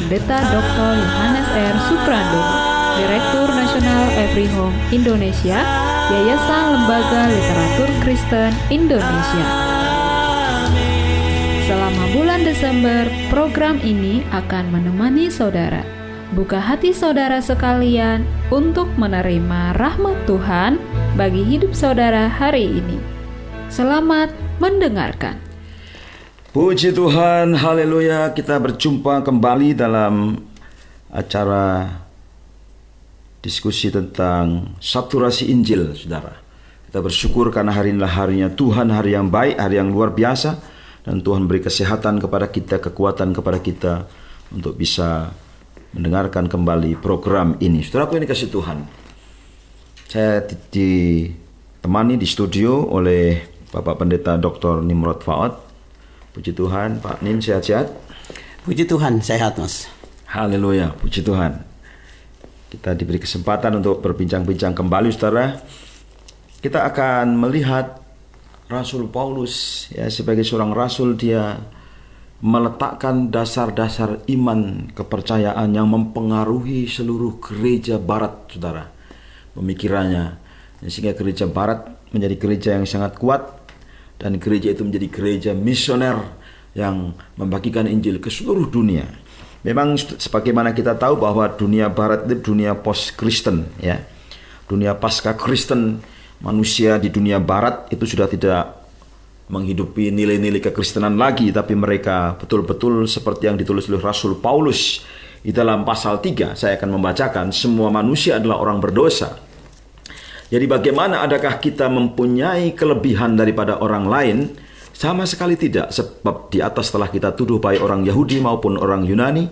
Pendeta Dr. Yohanes R. Suprandono Direktur Nasional Every Home Indonesia Yayasan Lembaga Literatur Kristen Indonesia Selama bulan Desember, program ini akan menemani saudara. Buka hati saudara sekalian untuk menerima rahmat Tuhan bagi hidup saudara hari ini. Selamat mendengarkan. Puji Tuhan, haleluya. Kita berjumpa kembali dalam acara diskusi tentang saturasi Injil, saudara. Kita bersyukur karena hari inilah harinya Tuhan, hari yang baik, hari yang luar biasa. Dan Tuhan beri kesehatan kepada kita, kekuatan kepada kita untuk bisa mendengarkan kembali program ini. Saudaraku ini kasih Tuhan. Saya di- ditemani di studio oleh Bapak Pendeta Dr. Nimrod Faot. Puji Tuhan, Pak Nim sehat-sehat. Puji Tuhan, sehat mas. Haleluya, puji Tuhan. Kita diberi kesempatan untuk berbincang-bincang kembali, saudara. Kita akan melihat Rasul Paulus, ya sebagai seorang rasul dia meletakkan dasar-dasar iman kepercayaan yang mempengaruhi seluruh gereja Barat, saudara. Pemikirannya, sehingga gereja Barat menjadi gereja yang sangat kuat dan gereja itu menjadi gereja misioner yang membagikan Injil ke seluruh dunia. Memang sebagaimana kita tahu bahwa dunia barat itu dunia post Kristen ya. Dunia pasca Kristen manusia di dunia barat itu sudah tidak menghidupi nilai-nilai kekristenan lagi tapi mereka betul-betul seperti yang ditulis oleh Rasul Paulus di dalam pasal 3 saya akan membacakan semua manusia adalah orang berdosa jadi bagaimana adakah kita mempunyai kelebihan daripada orang lain? Sama sekali tidak, sebab di atas telah kita tuduh baik orang Yahudi maupun orang Yunani,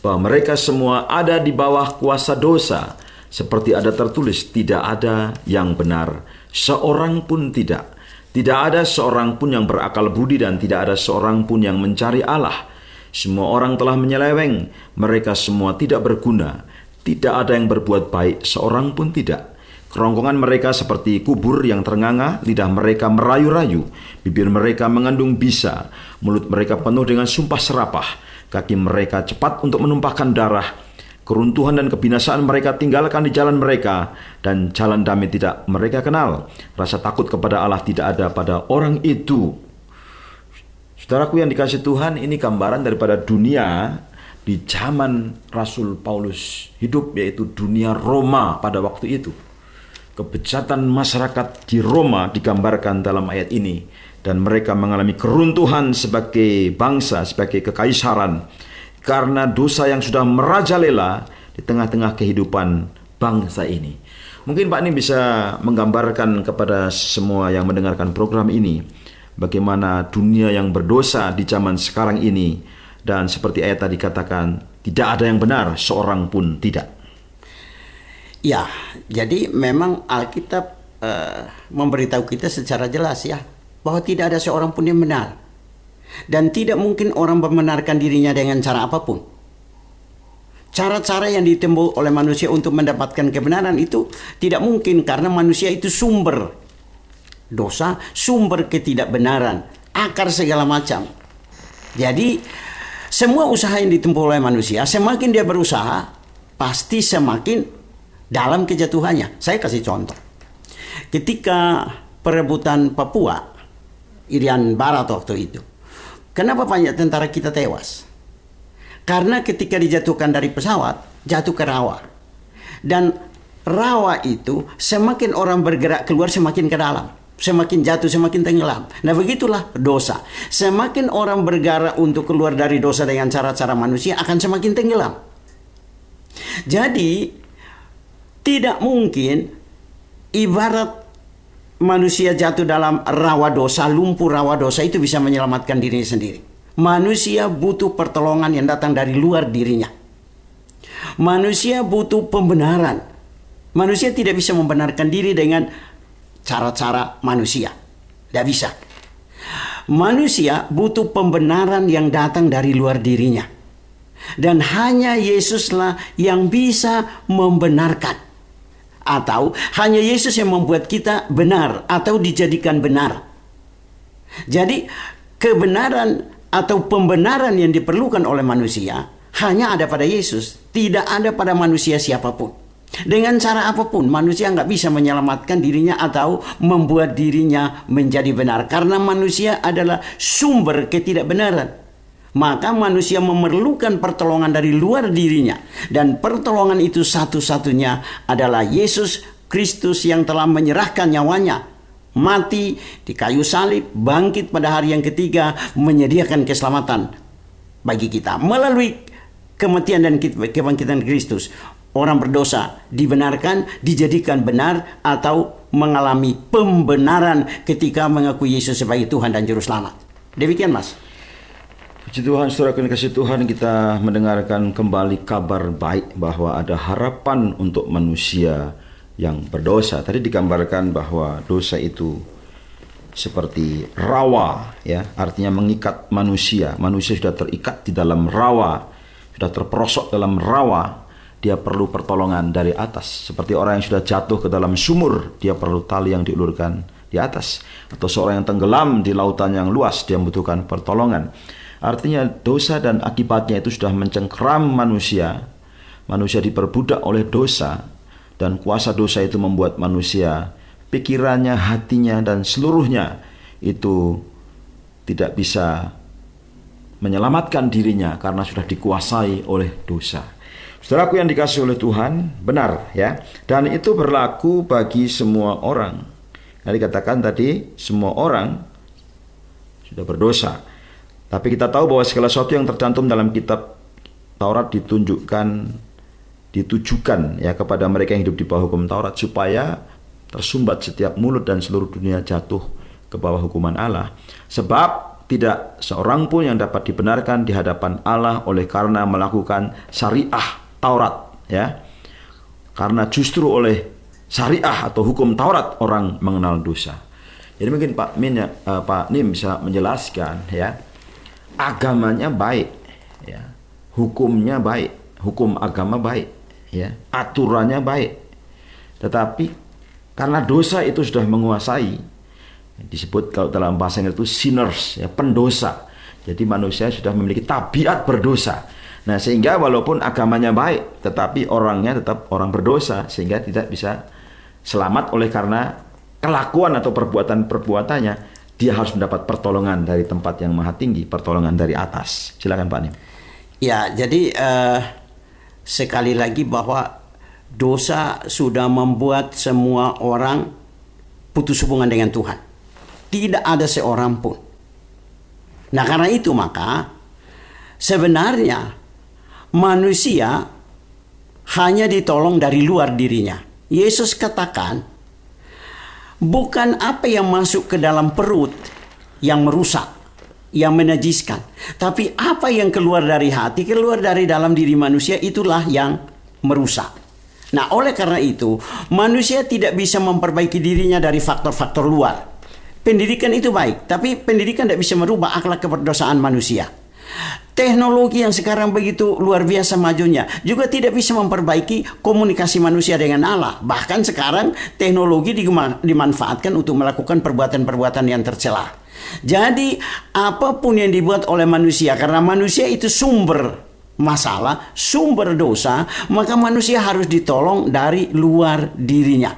bahwa mereka semua ada di bawah kuasa dosa, seperti ada tertulis, tidak ada yang benar, seorang pun tidak. Tidak ada seorang pun yang berakal budi dan tidak ada seorang pun yang mencari Allah. Semua orang telah menyeleweng, mereka semua tidak berguna, tidak ada yang berbuat baik, seorang pun tidak. Kerongkongan mereka seperti kubur yang ternganga, lidah mereka merayu-rayu, bibir mereka mengandung bisa, mulut mereka penuh dengan sumpah serapah, kaki mereka cepat untuk menumpahkan darah, keruntuhan dan kebinasaan mereka tinggalkan di jalan mereka, dan jalan damai tidak mereka kenal. Rasa takut kepada Allah tidak ada pada orang itu. Saudaraku yang dikasih Tuhan, ini gambaran daripada dunia di zaman Rasul Paulus hidup, yaitu dunia Roma pada waktu itu. Kebejatan masyarakat di Roma digambarkan dalam ayat ini dan mereka mengalami keruntuhan sebagai bangsa, sebagai kekaisaran karena dosa yang sudah merajalela di tengah-tengah kehidupan bangsa ini. Mungkin Pak ini bisa menggambarkan kepada semua yang mendengarkan program ini bagaimana dunia yang berdosa di zaman sekarang ini dan seperti ayat tadi katakan tidak ada yang benar seorang pun tidak. Ya, jadi memang Alkitab uh, memberitahu kita secara jelas ya bahwa tidak ada seorang pun yang benar dan tidak mungkin orang membenarkan dirinya dengan cara apa pun. Cara-cara yang ditempuh oleh manusia untuk mendapatkan kebenaran itu tidak mungkin karena manusia itu sumber dosa, sumber ketidakbenaran, akar segala macam. Jadi semua usaha yang ditempuh oleh manusia, semakin dia berusaha, pasti semakin dalam kejatuhannya. Saya kasih contoh. Ketika perebutan Papua, Irian Barat waktu itu, kenapa banyak tentara kita tewas? Karena ketika dijatuhkan dari pesawat, jatuh ke rawa. Dan rawa itu semakin orang bergerak keluar semakin ke dalam. Semakin jatuh, semakin tenggelam. Nah begitulah dosa. Semakin orang bergerak untuk keluar dari dosa dengan cara-cara manusia akan semakin tenggelam. Jadi tidak mungkin ibarat manusia jatuh dalam rawa dosa, lumpur rawa dosa itu bisa menyelamatkan dirinya sendiri. Manusia butuh pertolongan yang datang dari luar dirinya. Manusia butuh pembenaran. Manusia tidak bisa membenarkan diri dengan cara-cara manusia. Tidak bisa. Manusia butuh pembenaran yang datang dari luar dirinya. Dan hanya Yesuslah yang bisa membenarkan atau hanya Yesus yang membuat kita benar atau dijadikan benar. Jadi kebenaran atau pembenaran yang diperlukan oleh manusia hanya ada pada Yesus, tidak ada pada manusia siapa pun. Dengan cara apa pun manusia nggak bisa menyelamatkan dirinya atau membuat dirinya menjadi benar karena manusia adalah sumber ketidakbenaran maka manusia memerlukan pertolongan dari luar dirinya. Dan pertolongan itu satu-satunya adalah Yesus Kristus yang telah menyerahkan nyawanya. Mati di kayu salib bangkit pada hari yang ketiga menyediakan keselamatan bagi kita. Melalui kematian dan kebangkitan Kristus orang berdosa dibenarkan dijadikan benar atau mengalami pembenaran ketika mengakui Yesus sebagai Tuhan dan juru selamat. Demikian Mas Puji Tuhan, saudara kasih Tuhan, kita mendengarkan kembali kabar baik bahwa ada harapan untuk manusia yang berdosa. Tadi digambarkan bahwa dosa itu seperti rawa, ya, artinya mengikat manusia. Manusia sudah terikat di dalam rawa, sudah terperosok dalam rawa. Dia perlu pertolongan dari atas, seperti orang yang sudah jatuh ke dalam sumur, dia perlu tali yang diulurkan di atas, atau seorang yang tenggelam di lautan yang luas, dia membutuhkan pertolongan. Artinya dosa dan akibatnya itu sudah mencengkram manusia. Manusia diperbudak oleh dosa dan kuasa dosa itu membuat manusia pikirannya, hatinya dan seluruhnya itu tidak bisa menyelamatkan dirinya karena sudah dikuasai oleh dosa. Saudaraku yang dikasih oleh Tuhan, benar ya. Dan itu berlaku bagi semua orang. Nah, dikatakan tadi semua orang sudah berdosa. Tapi kita tahu bahwa segala sesuatu yang tercantum dalam kitab Taurat ditunjukkan ditujukan ya kepada mereka yang hidup di bawah hukum Taurat supaya tersumbat setiap mulut dan seluruh dunia jatuh ke bawah hukuman Allah. Sebab tidak seorang pun yang dapat dibenarkan di hadapan Allah oleh karena melakukan syariah Taurat ya. Karena justru oleh syariah atau hukum Taurat orang mengenal dosa. Jadi mungkin Pak Min ya, uh, Pak Nim bisa menjelaskan ya agamanya baik, ya. hukumnya baik, hukum agama baik, ya. aturannya baik. Tetapi Karena dosa itu sudah menguasai disebut kalau dalam bahasa Inggris itu sinners ya pendosa. Jadi manusia sudah memiliki tabiat berdosa. Nah, sehingga walaupun agamanya baik, tetapi orangnya tetap orang berdosa sehingga tidak bisa selamat oleh karena kelakuan atau perbuatan-perbuatannya dia harus mendapat pertolongan dari tempat yang maha tinggi, pertolongan dari atas. Silakan Pak Nim. Ya, jadi eh, sekali lagi bahwa dosa sudah membuat semua orang putus hubungan dengan Tuhan. Tidak ada seorang pun. Nah, karena itu maka sebenarnya manusia hanya ditolong dari luar dirinya. Yesus katakan, bukan apa yang masuk ke dalam perut yang merusak, yang menajiskan, tapi apa yang keluar dari hati, keluar dari dalam diri manusia itulah yang merusak. Nah, oleh karena itu, manusia tidak bisa memperbaiki dirinya dari faktor-faktor luar. Pendidikan itu baik, tapi pendidikan tidak bisa merubah akhlak keberdosaan manusia. Teknologi yang sekarang begitu luar biasa majunya juga tidak bisa memperbaiki komunikasi manusia dengan Allah. Bahkan sekarang teknologi dimanfaatkan untuk melakukan perbuatan-perbuatan yang tercela. Jadi apa pun yang dibuat oleh manusia karena manusia itu sumber masalah, sumber dosa, maka manusia harus ditolong dari luar dirinya.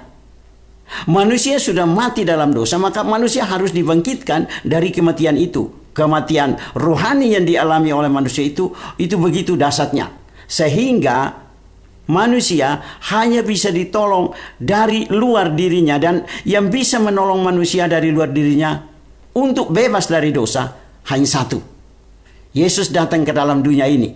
Manusia sudah mati dalam dosa, maka manusia harus dibangkitkan dari kematian itu. Kematian rohani yang dialami oleh manusia itu itu begitu dasarnya. Sehingga manusia hanya bisa ditolong dari luar dirinya dan yang bisa menolong manusia dari luar dirinya untuk bebas dari dosa hanya satu. Yesus datang ke dalam dunia ini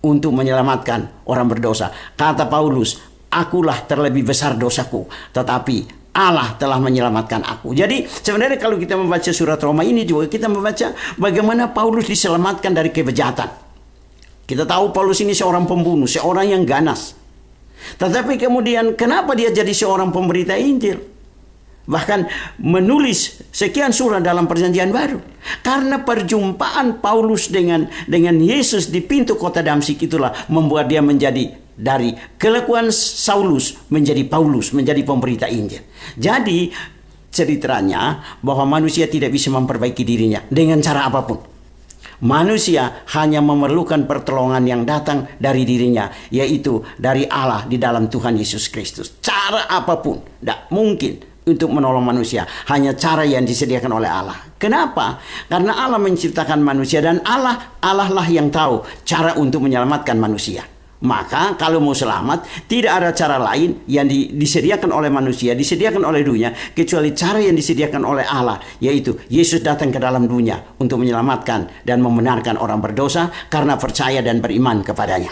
untuk menyelamatkan orang berdosa. Kata Paulus, akulah terlebih besar dosaku, tetapi Allah telah menyelamatkan aku. Jadi sebenarnya kalau kita membaca surat Roma ini juga kita membaca bagaimana Paulus diselamatkan dari kebejatan. Kita tahu Paulus ini seorang pembunuh, seorang yang ganas. Tetapi kemudian kenapa dia jadi seorang pemberita Injil? bahkan menulis sekian surat dalam perjanjian baru karena perjumpaan Paulus dengan dengan Yesus di pintu kota Damsik itulah membuat dia menjadi dari kelakuan Saulus menjadi Paulus menjadi pemberita Injil jadi ceritanya bahwa manusia tidak bisa memperbaiki dirinya dengan cara apa pun Manusia hanya memerlukan pertolongan yang datang dari dirinya, yaitu dari Allah di dalam Tuhan Yesus Kristus. Cara apa pun, tidak mungkin untuk menolong manusia. Hanya cara yang disediakan oleh Allah. Kenapa? Karena Allah menciptakan manusia dan Allah Allah lah yang tahu cara untuk menyelamatkan manusia. Maka kalau mau selamat tidak ada cara lain yang di, disediakan oleh manusia, disediakan oleh dunia kecuali cara yang disediakan oleh Allah yaitu Yesus datang ke dalam dunia untuk menyelamatkan dan membenarkan orang berdosa karena percaya dan beriman kepadanya.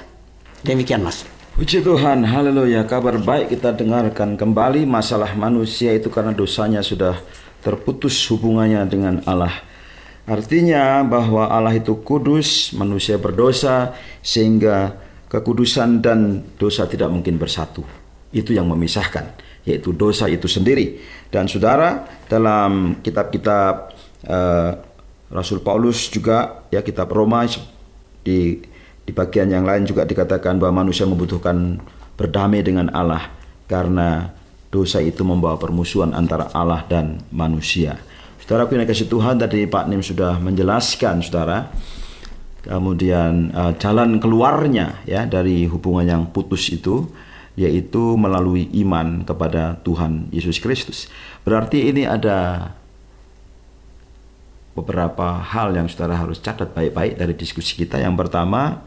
Demikian Mas. Puji Tuhan, haleluya. Kabar baik kita dengarkan kembali masalah manusia itu karena dosanya sudah terputus hubungannya dengan Allah. Artinya bahwa Allah itu kudus, manusia berdosa, sehingga kekudusan dan dosa tidak mungkin bersatu. Itu yang memisahkan, yaitu dosa itu sendiri. Dan saudara, dalam kitab-kitab uh, Rasul Paulus juga, ya kitab Roma di di bagian yang lain juga dikatakan bahwa manusia membutuhkan berdamai dengan Allah karena dosa itu membawa permusuhan antara Allah dan manusia. Saudara yang kasih Tuhan tadi Pak Nim sudah menjelaskan saudara kemudian uh, jalan keluarnya ya dari hubungan yang putus itu yaitu melalui iman kepada Tuhan Yesus Kristus. Berarti ini ada beberapa hal yang saudara harus catat baik-baik dari diskusi kita. Yang pertama,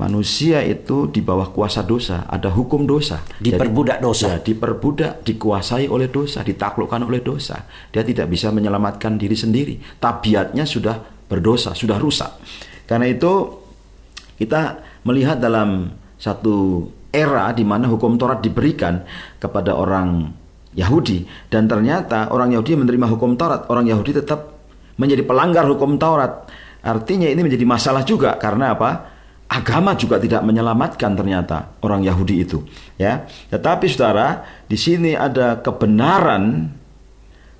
manusia itu di bawah kuasa dosa, ada hukum dosa. Diperbudak Jadi, dosa. Ya, diperbudak, dikuasai oleh dosa, ditaklukkan oleh dosa. Dia tidak bisa menyelamatkan diri sendiri. Tabiatnya sudah berdosa, sudah rusak. Karena itu kita melihat dalam satu era di mana hukum Taurat diberikan kepada orang Yahudi dan ternyata orang Yahudi menerima hukum Taurat, orang Yahudi tetap menjadi pelanggar hukum Taurat. Artinya ini menjadi masalah juga karena apa? agama juga tidak menyelamatkan ternyata orang Yahudi itu ya tetapi saudara di sini ada kebenaran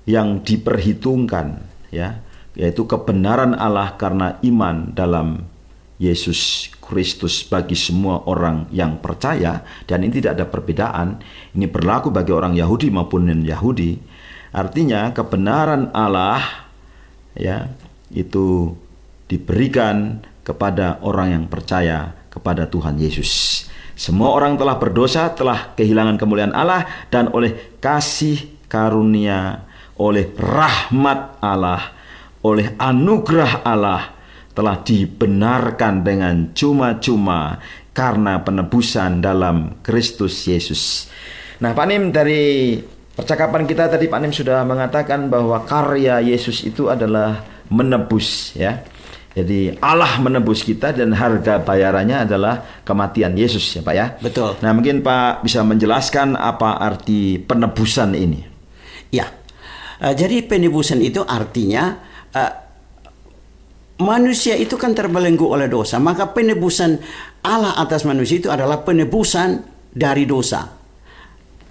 yang diperhitungkan ya yaitu kebenaran Allah karena iman dalam Yesus Kristus bagi semua orang yang percaya dan ini tidak ada perbedaan. Ini berlaku bagi orang Yahudi maupun non-Yahudi. Artinya kebenaran Allah ya itu diberikan kepada orang yang percaya kepada Tuhan Yesus. Semua orang telah berdosa, telah kehilangan kemuliaan Allah dan oleh kasih karunia, oleh rahmat Allah, oleh anugerah Allah telah dibenarkan dengan cuma-cuma karena penebusan dalam Kristus Yesus. Nah, Pak Nim dari percakapan kita tadi Pak Nim sudah mengatakan bahwa karya Yesus itu adalah menebus ya. Jadi Allah menebus kita dan harga bayarannya adalah kematian Yesus ya Pak ya. Betul. Nah mungkin Pak bisa menjelaskan apa arti penebusan ini. Ya, Eh, jadi penebusan itu artinya eh, manusia itu kan terbelenggu oleh dosa, maka penebusan Allah atas manusia itu adalah penebusan dari dosa.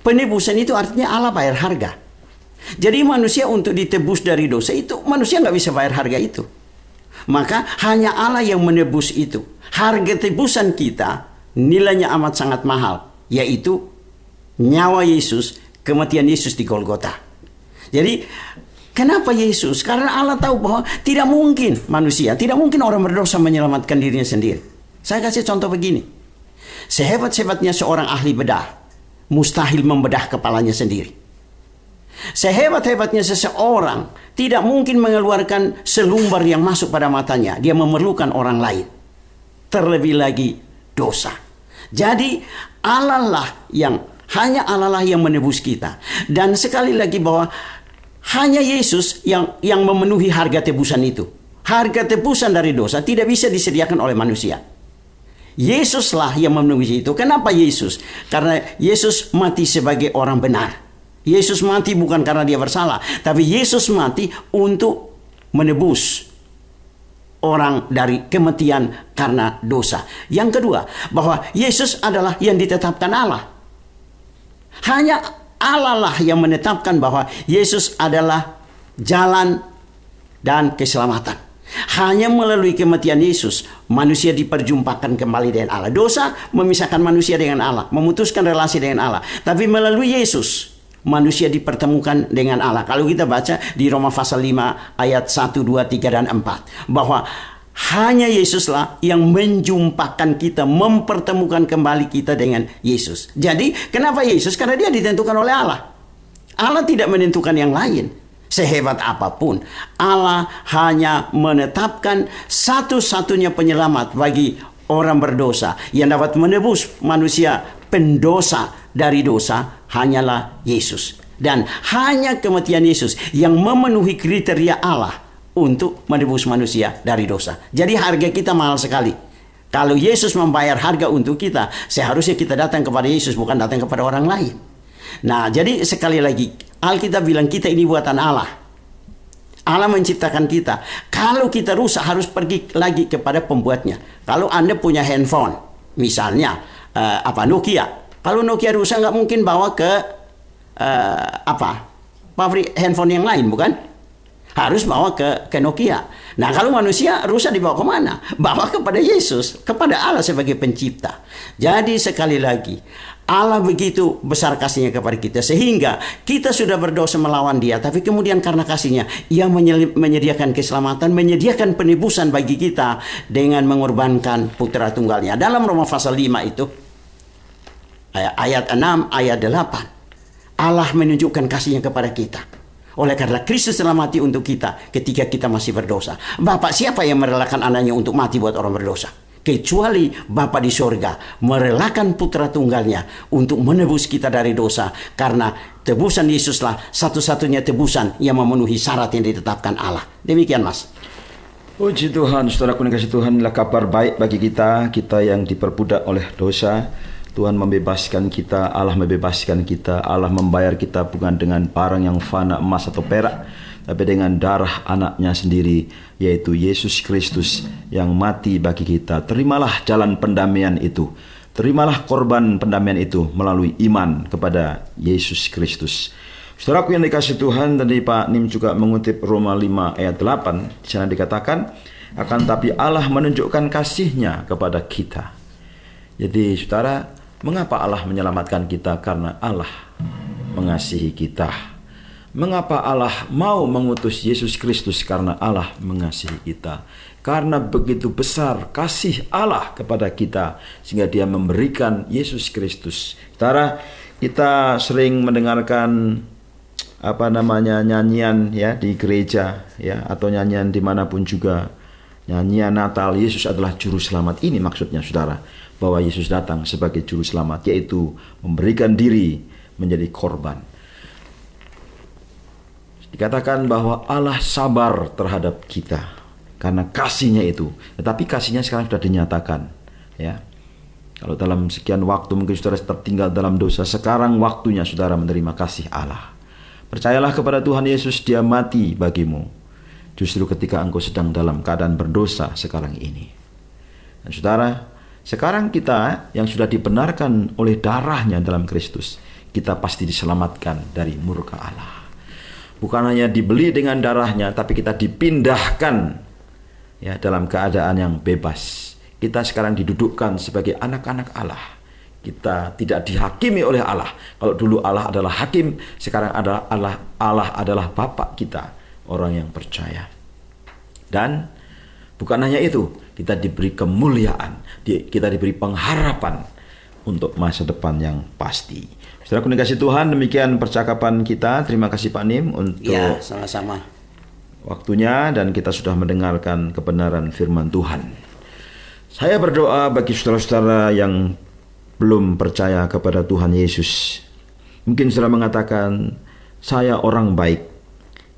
Penebusan itu artinya Allah bayar harga. Jadi manusia untuk ditebus dari dosa itu manusia nggak bisa bayar harga itu. Maka hanya Allah yang menebus itu. Harga tebusan kita nilainya amat sangat mahal, yaitu nyawa Yesus, kematian Yesus di Golgota. Jadi kenapa Yesus? Karena Allah tahu bahwa tidak mungkin manusia, tidak mungkin orang berdosa menyelamatkan dirinya sendiri. Saya kasih contoh begini. Sehebat-hebatnya seorang ahli bedah, mustahil membedah kepalanya sendiri. Sehebat-hebatnya seseorang tidak mungkin mengeluarkan selumbar yang masuk pada matanya. Dia memerlukan orang lain. Terlebih lagi dosa. Jadi Allah lah yang hanya Allah lah yang menebus kita. Dan sekali lagi bahwa hanya Yesus yang yang memenuhi harga tebusan itu. Harga tebusan dari dosa tidak bisa disediakan oleh manusia. Yesuslah yang memenuhi itu. Kenapa Yesus? Karena Yesus mati sebagai orang benar. Yesus mati bukan karena dia bersalah, tapi Yesus mati untuk menebus orang dari kematian karena dosa. Yang kedua, bahwa Yesus adalah yang ditetapkan Allah. Hanya Allah lah yang menetapkan bahwa Yesus adalah jalan dan keselamatan. Hanya melalui kematian Yesus, manusia diperjumpakan kembali dengan Allah. Dosa memisahkan manusia dengan Allah, memutuskan relasi dengan Allah. Tapi melalui Yesus, manusia dipertemukan dengan Allah. Kalau kita baca di Roma pasal 5 ayat 1, 2, 3, dan 4. Bahwa hanya Yesuslah yang menjumpakan kita, mempertemukan kembali kita dengan Yesus. Jadi, kenapa Yesus? Karena dia ditentukan oleh Allah. Allah tidak menentukan yang lain. Sehebat apa pun, Allah hanya menetapkan satu-satunya penyelamat bagi orang berdosa yang dapat menebus manusia pendosa dari dosa hanyalah Yesus. Dan hanya kematian Yesus yang memenuhi kriteria Allah untuk menebus manusia dari dosa. Jadi harga kita mahal sekali. Kalau Yesus membayar harga untuk kita, seharusnya kita datang kepada Yesus bukan datang kepada orang lain. Nah, jadi sekali lagi Alkitab bilang kita ini buatan Allah. Allah menciptakan kita. Kalau kita rusak harus pergi lagi kepada pembuatnya. Kalau Anda punya handphone, misalnya uh, apa Nokia. Kalau Nokia rusak nggak mungkin bawa ke uh, apa pabrik handphone yang lain, bukan? Harus bawa ke ke Nokia. Nah kalau manusia rusak dibawa ke mana? Bawa kepada Yesus, kepada Allah sebagai pencipta. Jadi sekali lagi, Allah begitu besar kasihnya kepada kita sehingga kita sudah berdosa melawan dia tapi kemudian karena kasihnya ia menyediakan keselamatan menyediakan penebusan bagi kita dengan mengorbankan putra tunggalnya dalam Roma pasal 5 itu ayat 6 ayat 8 Allah menunjukkan kasihnya kepada kita oleh karena Kristus telah mati untuk kita ketika kita masih berdosa Bapak siapa yang merelakan anaknya untuk mati buat orang berdosa kecuali Bapa di sorga merelakan putra tunggalnya untuk menebus kita dari dosa karena tebusan Yesuslah satu-satunya tebusan yang memenuhi syarat yang ditetapkan Allah. Demikian Mas. Puji Tuhan, saudara kasih Tuhan adalah kabar baik bagi kita, kita yang diperbudak oleh dosa. Tuhan membebaskan kita, Allah membebaskan kita, Allah membayar kita bukan dengan barang yang fana emas atau perak, tapi dengan darah anaknya sendiri yaitu Yesus Kristus yang mati bagi kita. Terimalah jalan pendamaian itu. Terimalah korban pendamaian itu melalui iman kepada Yesus Kristus. Saudaraku yang dikasih Tuhan, tadi Pak Nim juga mengutip Roma 5 ayat 8. Di sana dikatakan, Akan tapi Allah menunjukkan kasihnya kepada kita. Jadi saudara, mengapa Allah menyelamatkan kita? Karena Allah mengasihi kita. Mengapa Allah mau mengutus Yesus Kristus? Karena Allah mengasihi kita. Karena begitu besar kasih Allah kepada kita sehingga Dia memberikan Yesus Kristus. Saudara, kita sering mendengarkan apa namanya nyanyian ya di gereja ya atau nyanyian di mana pun juga nyanyian Natal Yesus adalah juru selamat. Ini maksudnya saudara bahwa Yesus datang sebagai juru selamat yaitu memberikan diri menjadi korban. Dikatakan bahwa Allah sabar terhadap kita karena kasihnya itu. Tetapi kasihnya sekarang sudah dinyatakan ya. Kalau dalam sekian waktu mungkin saudara tertinggal dalam dosa sekarang waktunya saudara menerima kasih Allah. Percayalah kepada Tuhan Yesus, Dia mati bagimu. Justru ketika engkau sedang dalam keadaan berdosa sekarang ini. Dan saudara, sekarang kita yang sudah dibenarkan oleh darahnya dalam Kristus, kita pasti diselamatkan dari murka Allah. Bukan hanya dibeli dengan darahnya, tapi kita dipindahkan ya dalam keadaan yang bebas. Kita sekarang didudukkan sebagai anak-anak Allah kita tidak dihakimi oleh Allah. Kalau dulu Allah adalah hakim, sekarang adalah Allah Allah adalah Bapak kita, orang yang percaya. Dan bukan hanya itu, kita diberi kemuliaan, kita diberi pengharapan untuk masa depan yang pasti. Saudara kasih Tuhan, demikian percakapan kita. Terima kasih Pak Nim untuk Ya, sama-sama. waktunya dan kita sudah mendengarkan kebenaran firman Tuhan. Saya berdoa bagi saudara-saudara yang belum percaya kepada Tuhan Yesus. Mungkin sudah mengatakan, saya orang baik.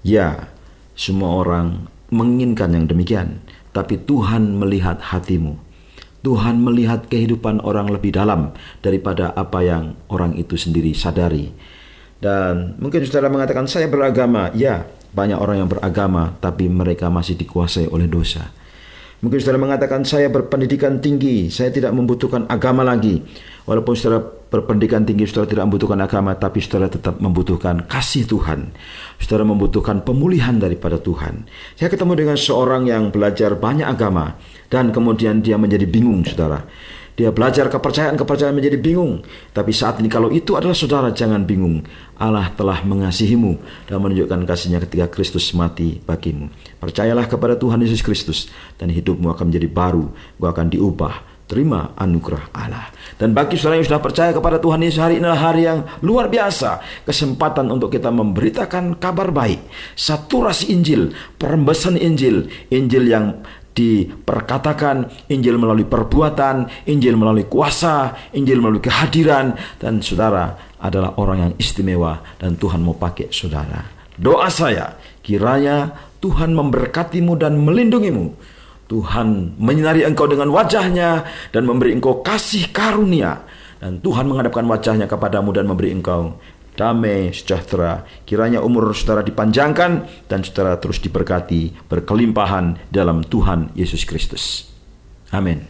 Ya, semua orang menginginkan yang demikian. Tapi Tuhan melihat hatimu. Tuhan melihat kehidupan orang lebih dalam daripada apa yang orang itu sendiri sadari. Dan mungkin saudara mengatakan, saya beragama. Ya, banyak orang yang beragama, tapi mereka masih dikuasai oleh dosa. Mungkin saudara mengatakan saya berpendidikan tinggi, saya tidak membutuhkan agama lagi. Walaupun saudara berpendidikan tinggi, saudara tidak membutuhkan agama, tapi saudara tetap membutuhkan kasih Tuhan. Saudara membutuhkan pemulihan daripada Tuhan. Saya ketemu dengan seorang yang belajar banyak agama dan kemudian dia menjadi bingung, saudara. Dia belajar kepercayaan-kepercayaan menjadi bingung. Tapi saat ini kalau itu adalah saudara jangan bingung. Allah telah mengasihimu dan menunjukkan kasihnya ketika Kristus mati bagimu. Percayalah kepada Tuhan Yesus Kristus dan hidupmu akan menjadi baru. Gua akan diubah. Terima anugerah Allah. Dan bagi saudara yang sudah percaya kepada Tuhan Yesus hari ini adalah hari yang luar biasa. Kesempatan untuk kita memberitakan kabar baik. Saturasi Injil, perembesan Injil. Injil yang diperkatakan, Injil melalui perbuatan, Injil melalui kuasa, Injil melalui kehadiran, dan saudara adalah orang yang istimewa dan Tuhan mau pakai saudara. Doa saya, kiranya Tuhan memberkatimu dan melindungimu. Tuhan menyinari engkau dengan wajahnya dan memberi engkau kasih karunia. Dan Tuhan menghadapkan wajahnya kepadamu dan memberi engkau damai, sejahtera. Kiranya umur saudara dipanjangkan dan saudara terus diberkati, berkelimpahan dalam Tuhan Yesus Kristus. Amin.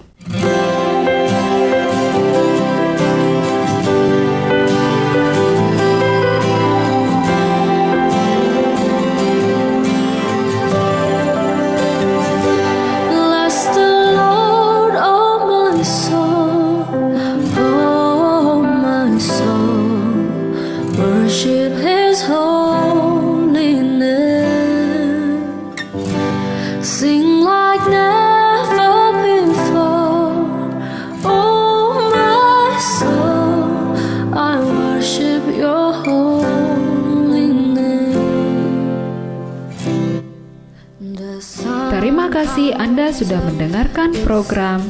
Sudah mendengarkan program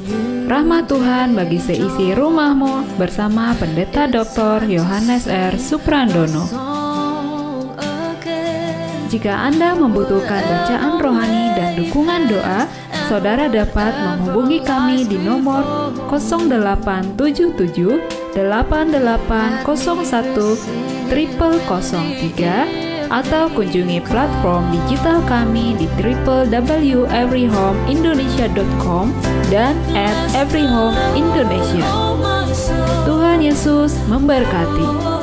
Rahmat Tuhan bagi seisi rumahmu bersama Pendeta Dr. Yohanes R. Suprandono. Jika Anda membutuhkan bacaan rohani dan dukungan doa, saudara dapat menghubungi kami di nomor 0877 8801 0003 atau kunjungi platform digital kami di www.everyhomeindonesia.com dan at everyhomeindonesia. Tuhan Yesus memberkati.